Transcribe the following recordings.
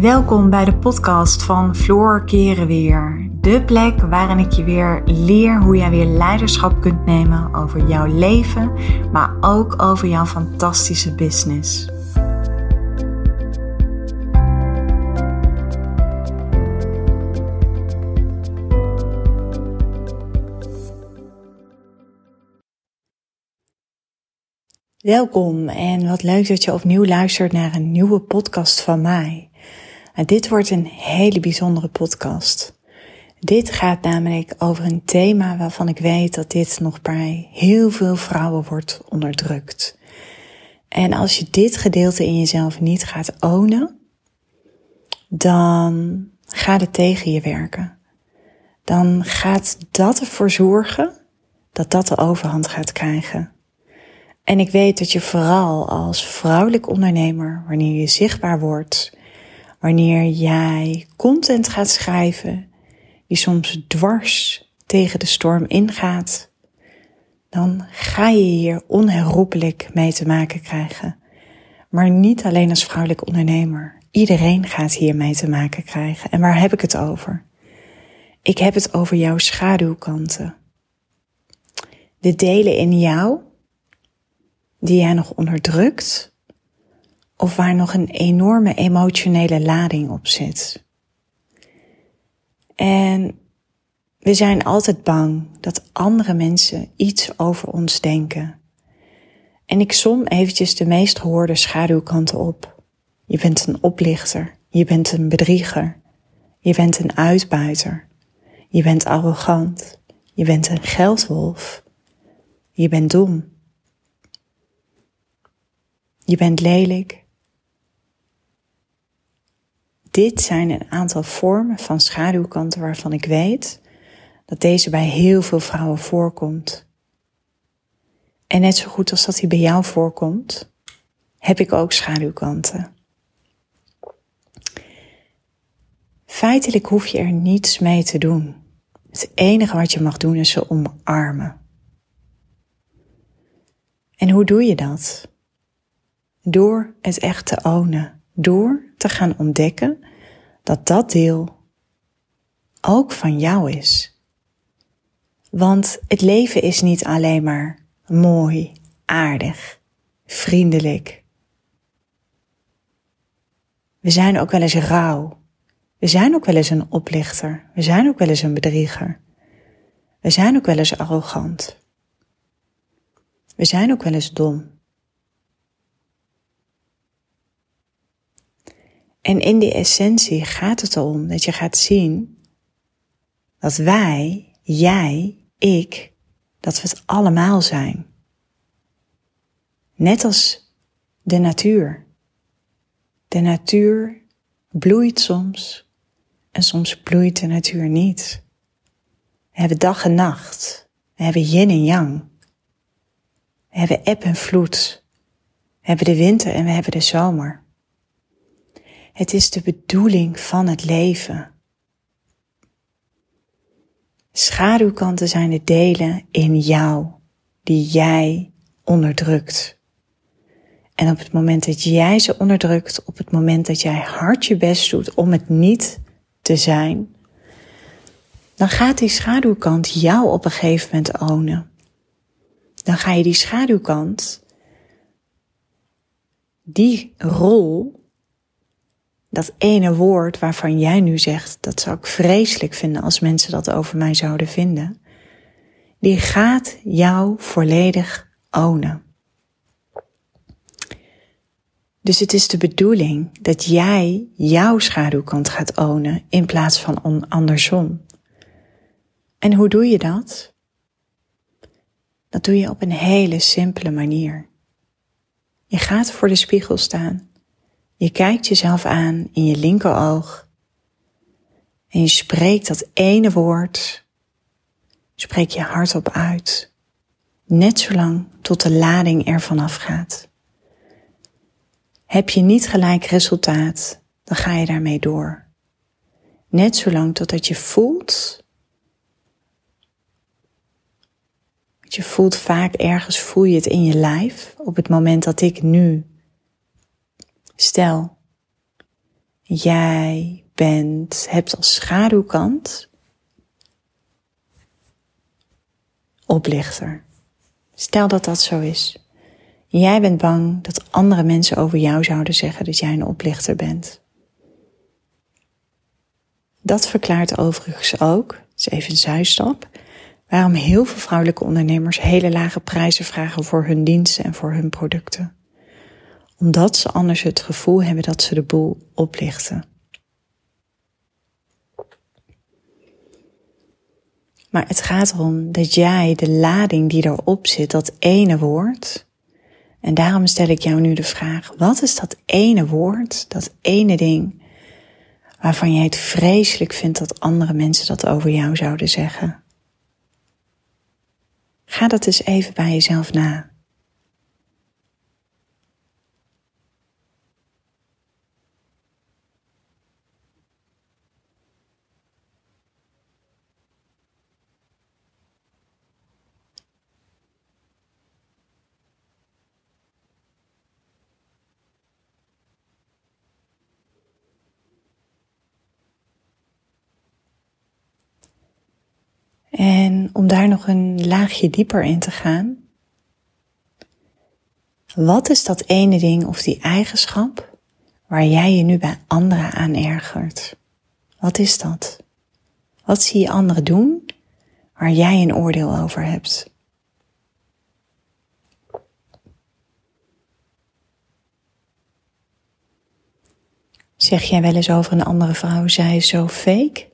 Welkom bij de podcast van Floor Keren Weer. De plek waarin ik je weer leer hoe jij weer leiderschap kunt nemen over jouw leven, maar ook over jouw fantastische business. Welkom en wat leuk dat je opnieuw luistert naar een nieuwe podcast van mij. En dit wordt een hele bijzondere podcast. Dit gaat namelijk over een thema waarvan ik weet dat dit nog bij heel veel vrouwen wordt onderdrukt. En als je dit gedeelte in jezelf niet gaat ownen, dan gaat het tegen je werken. Dan gaat dat ervoor zorgen dat dat de overhand gaat krijgen. En ik weet dat je vooral als vrouwelijk ondernemer, wanneer je zichtbaar wordt, wanneer jij content gaat schrijven die soms dwars tegen de storm ingaat, dan ga je hier onherroepelijk mee te maken krijgen. Maar niet alleen als vrouwelijk ondernemer. Iedereen gaat hier mee te maken krijgen. En waar heb ik het over? Ik heb het over jouw schaduwkanten. De delen in jou die jij nog onderdrukt of waar nog een enorme emotionele lading op zit. En we zijn altijd bang dat andere mensen iets over ons denken. En ik som eventjes de meest gehoorde schaduwkanten op. Je bent een oplichter, je bent een bedrieger, je bent een uitbuiter, je bent arrogant, je bent een geldwolf, je bent dom. Je bent lelijk. Dit zijn een aantal vormen van schaduwkanten waarvan ik weet dat deze bij heel veel vrouwen voorkomt. En net zo goed als dat die bij jou voorkomt, heb ik ook schaduwkanten. Feitelijk hoef je er niets mee te doen. Het enige wat je mag doen is ze omarmen. En hoe doe je dat? Door het echt te ownen. Door te gaan ontdekken dat dat deel ook van jou is. Want het leven is niet alleen maar mooi, aardig, vriendelijk. We zijn ook wel eens rauw. We zijn ook wel eens een oplichter. We zijn ook wel eens een bedrieger. We zijn ook wel eens arrogant. We zijn ook wel eens dom. En in die essentie gaat het erom dat je gaat zien dat wij, jij, ik, dat we het allemaal zijn. Net als de natuur. De natuur bloeit soms en soms bloeit de natuur niet. We hebben dag en nacht. We hebben yin en yang. We hebben eb en vloed. We hebben de winter en we hebben de zomer. Het is de bedoeling van het leven. Schaduwkanten zijn de delen in jou die jij onderdrukt. En op het moment dat jij ze onderdrukt, op het moment dat jij hard je best doet om het niet te zijn, dan gaat die schaduwkant jou op een gegeven moment ownen. Dan ga je die schaduwkant, die rol dat ene woord waarvan jij nu zegt, dat zou ik vreselijk vinden als mensen dat over mij zouden vinden, die gaat jou volledig ownen. Dus het is de bedoeling dat jij jouw schaduwkant gaat ownen in plaats van andersom. En hoe doe je dat? Dat doe je op een hele simpele manier. Je gaat voor de spiegel staan je kijkt jezelf aan in je linkeroog en je spreekt dat ene woord, spreek je hardop uit, net zolang tot de lading er vanaf gaat. Heb je niet gelijk resultaat, dan ga je daarmee door. Net zolang totdat je voelt, je voelt vaak ergens, voel je het in je lijf. Op het moment dat ik nu Stel, Jij bent, hebt als schaduwkant oplichter. Stel dat dat zo is. Jij bent bang dat andere mensen over jou zouden zeggen dat jij een oplichter bent. Dat verklaart overigens ook, is even een zijstap, waarom heel veel vrouwelijke ondernemers hele lage prijzen vragen voor hun diensten en voor hun producten. Omdat ze anders het gevoel hebben dat ze de boel oplichten. Maar het gaat erom dat jij de lading die erop zit, dat ene woord. En daarom stel ik jou nu de vraag: wat is dat ene woord, dat ene ding, waarvan jij het vreselijk vindt dat andere mensen dat over jou zouden zeggen? Ga dat eens even bij jezelf na. En om daar nog een laagje dieper in te gaan. Wat is dat ene ding of die eigenschap waar jij je nu bij anderen aan ergert? Wat is dat? Wat zie je anderen doen waar jij een oordeel over hebt? Zeg jij wel eens over een andere vrouw, zij is zo fake?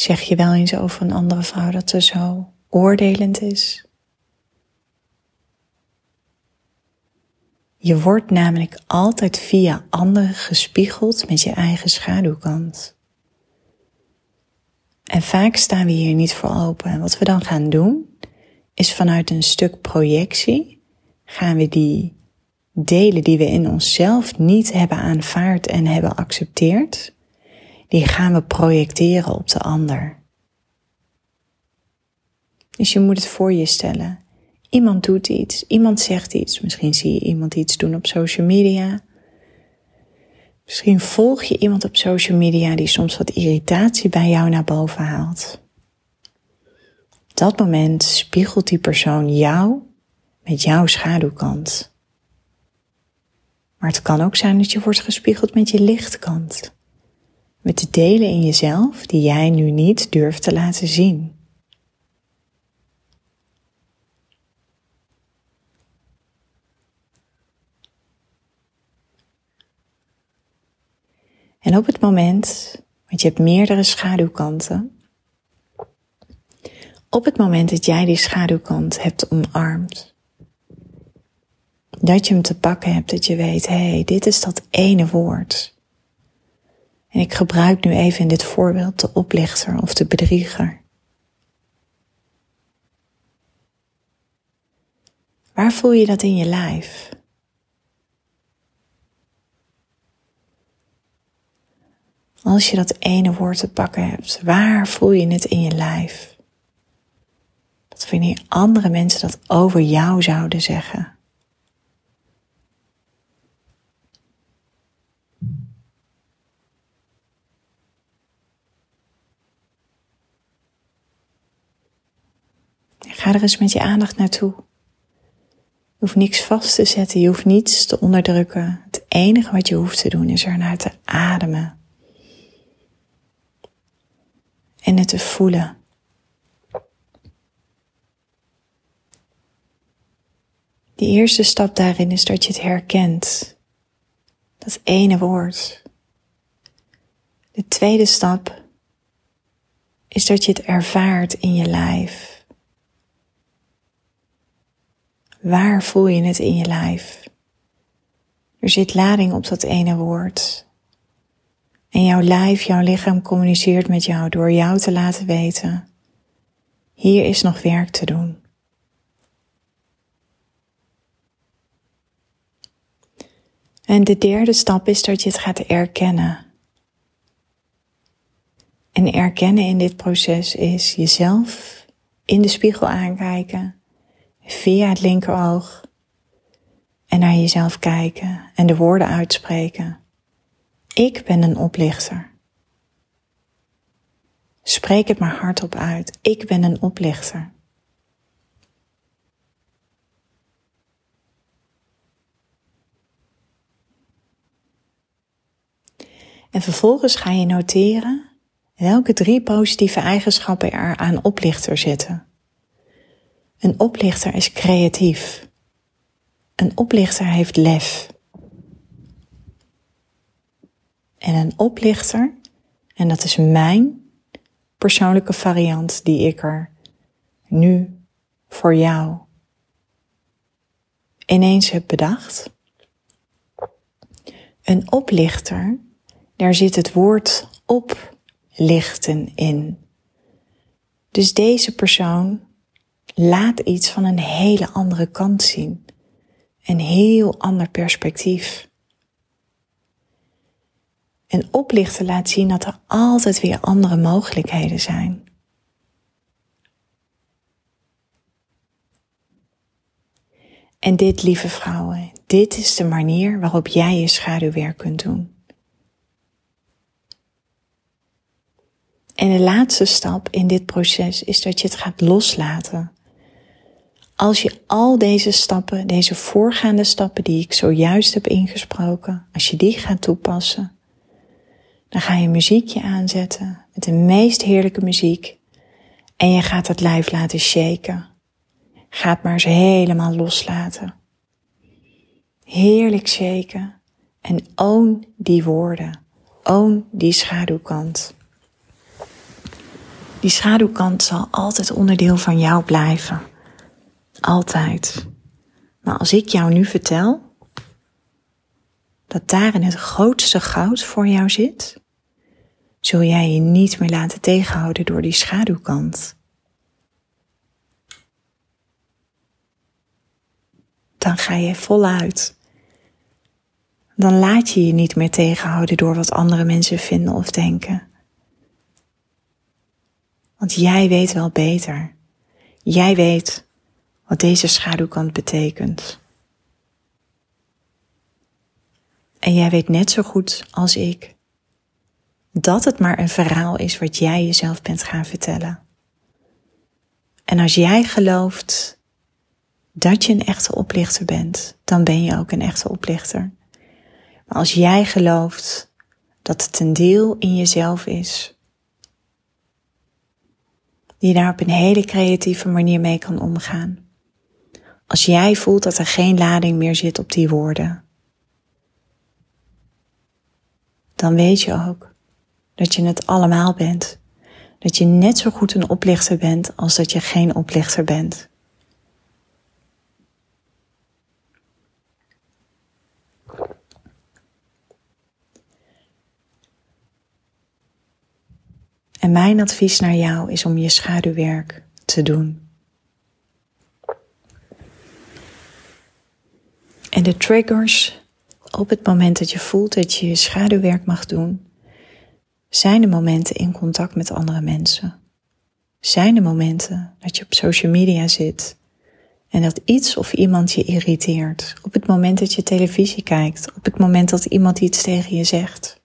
Zeg je wel eens over een andere vrouw dat ze zo oordelend is? Je wordt namelijk altijd via anderen gespiegeld met je eigen schaduwkant. En vaak staan we hier niet voor open. En wat we dan gaan doen, is vanuit een stuk projectie gaan we die delen die we in onszelf niet hebben aanvaard en hebben accepteerd, die gaan we projecteren op de ander. Dus je moet het voor je stellen. Iemand doet iets, iemand zegt iets. Misschien zie je iemand iets doen op social media. Misschien volg je iemand op social media die soms wat irritatie bij jou naar boven haalt. Op dat moment spiegelt die persoon jou met jouw schaduwkant. Maar het kan ook zijn dat je wordt gespiegeld met je lichtkant met de delen in jezelf die jij nu niet durft te laten zien. En op het moment, want je hebt meerdere schaduwkanten, op het moment dat jij die schaduwkant hebt omarmd, dat je hem te pakken hebt, dat je weet, hé, hey, dit is dat ene woord en ik gebruik nu even in dit voorbeeld de oplichter of de bedrieger. Waar voel je dat in je lijf? Als je dat ene woord te pakken hebt, waar voel je het in je lijf? Dat wanneer andere mensen dat over jou zouden zeggen. Ga er eens met je aandacht naartoe. Je hoeft niks vast te zetten, je hoeft niets te onderdrukken. Het enige wat je hoeft te doen is er naar te ademen. En het te voelen. De eerste stap daarin is dat je het herkent. Dat ene woord. De tweede stap is dat je het ervaart in je lijf. Waar voel je het in je lijf? Er zit lading op dat ene woord. En jouw lijf, jouw lichaam communiceert met jou door jou te laten weten. Hier is nog werk te doen. En de derde stap is dat je het gaat erkennen. En erkennen in dit proces is jezelf in de spiegel aankijken via het linkeroog en naar jezelf kijken en de woorden uitspreken. Ik ben een oplichter. Spreek het maar hardop uit. Ik ben een oplichter. En vervolgens ga je noteren welke drie positieve eigenschappen er aan oplichter zitten. Een oplichter is creatief. Een oplichter heeft lef. En een oplichter, en dat is mijn persoonlijke variant die ik er nu voor jou ineens heb bedacht. Een oplichter, daar zit het woord oplichten in. Dus deze persoon laat iets van een hele andere kant zien. Een heel ander perspectief. En oplichten laat zien dat er altijd weer andere mogelijkheden zijn. En dit, lieve vrouwen, dit is de manier waarop jij je schaduwwerk kunt doen. En de laatste stap in dit proces is dat je het gaat loslaten. Als je al deze stappen, deze voorgaande stappen die ik zojuist heb ingesproken, als je die gaat toepassen, dan ga je muziekje aanzetten met de meest heerlijke muziek en je gaat het lijf laten shaken. Ga het maar eens helemaal loslaten. Heerlijk shaken en own die woorden. Own die schaduwkant. Die schaduwkant zal altijd onderdeel van jou blijven. Altijd. Maar als ik jou nu vertel dat daarin het grootste goud voor jou zit, zul jij je niet meer laten tegenhouden door die schaduwkant. Dan ga je voluit. Dan laat je je niet meer tegenhouden door wat andere mensen vinden of denken. Want jij weet wel beter. Jij weet wat deze schaduwkant betekent. En jij weet net zo goed als ik dat het maar een verhaal is wat jij jezelf bent gaan vertellen. En als jij gelooft dat je een echte oplichter bent, dan ben je ook een echte oplichter. Maar als jij gelooft dat het een deel in jezelf is, die daar op een hele creatieve manier mee kan omgaan. Als jij voelt dat er geen lading meer zit op die woorden, dan weet je ook dat je het allemaal bent. Dat je net zo goed een oplichter bent als dat je geen oplichter bent. En mijn advies naar jou is om je schaduwwerk te doen. En de triggers op het moment dat je voelt dat je je schaduwwerk mag doen, zijn de momenten in contact met andere mensen. Zijn de momenten dat je op social media zit en dat iets of iemand je irriteert. Op het moment dat je televisie kijkt, op het moment dat iemand iets tegen je zegt.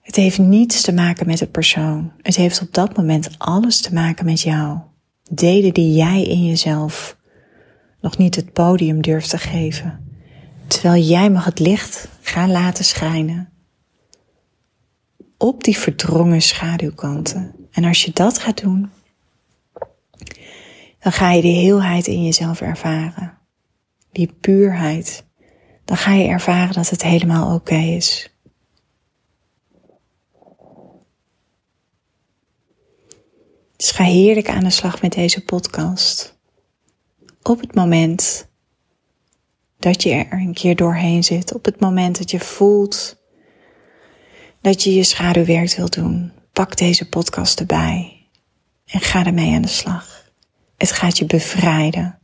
Het heeft niets te maken met de persoon. Het heeft op dat moment alles te maken met jou. Delen die jij in jezelf nog niet het podium durft te geven. Terwijl jij mag het licht gaan laten schijnen op die verdrongen schaduwkanten. En als je dat gaat doen, dan ga je die heelheid in jezelf ervaren. Die puurheid. Dan ga je ervaren dat het helemaal oké is. Dus ga heerlijk aan de slag met deze podcast. Op het moment dat je er een keer doorheen zit, op het moment dat je voelt dat je je schaduwwerk wilt doen, pak deze podcast erbij en ga ermee aan de slag. Het gaat je bevrijden.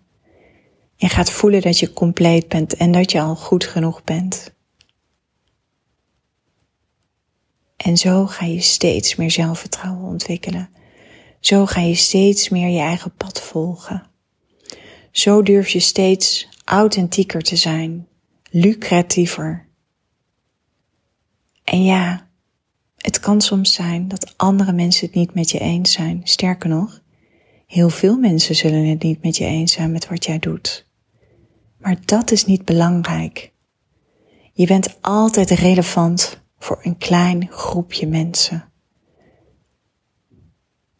Je gaat voelen dat je compleet bent en dat je al goed genoeg bent. En zo ga je steeds meer zelfvertrouwen ontwikkelen. Zo ga je steeds meer je eigen pad volgen. Zo durf je steeds authentieker te zijn, lucratiever En ja, het kan soms zijn dat andere mensen het niet met je eens zijn. Sterker nog, heel veel mensen zullen het niet met je eens zijn met wat jij doet. Maar dat is niet belangrijk. Je bent altijd relevant voor een klein groepje mensen.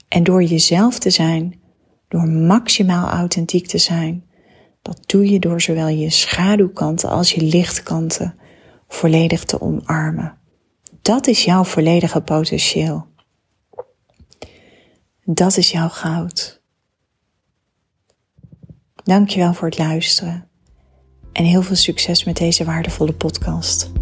En door jezelf te zijn, door maximaal authentiek te zijn, dat doe je door zowel je schaduwkanten als je lichtkanten volledig te omarmen. Dat is jouw volledige potentieel. Dat is jouw goud. Dankjewel voor het luisteren en heel veel succes met deze waardevolle podcast.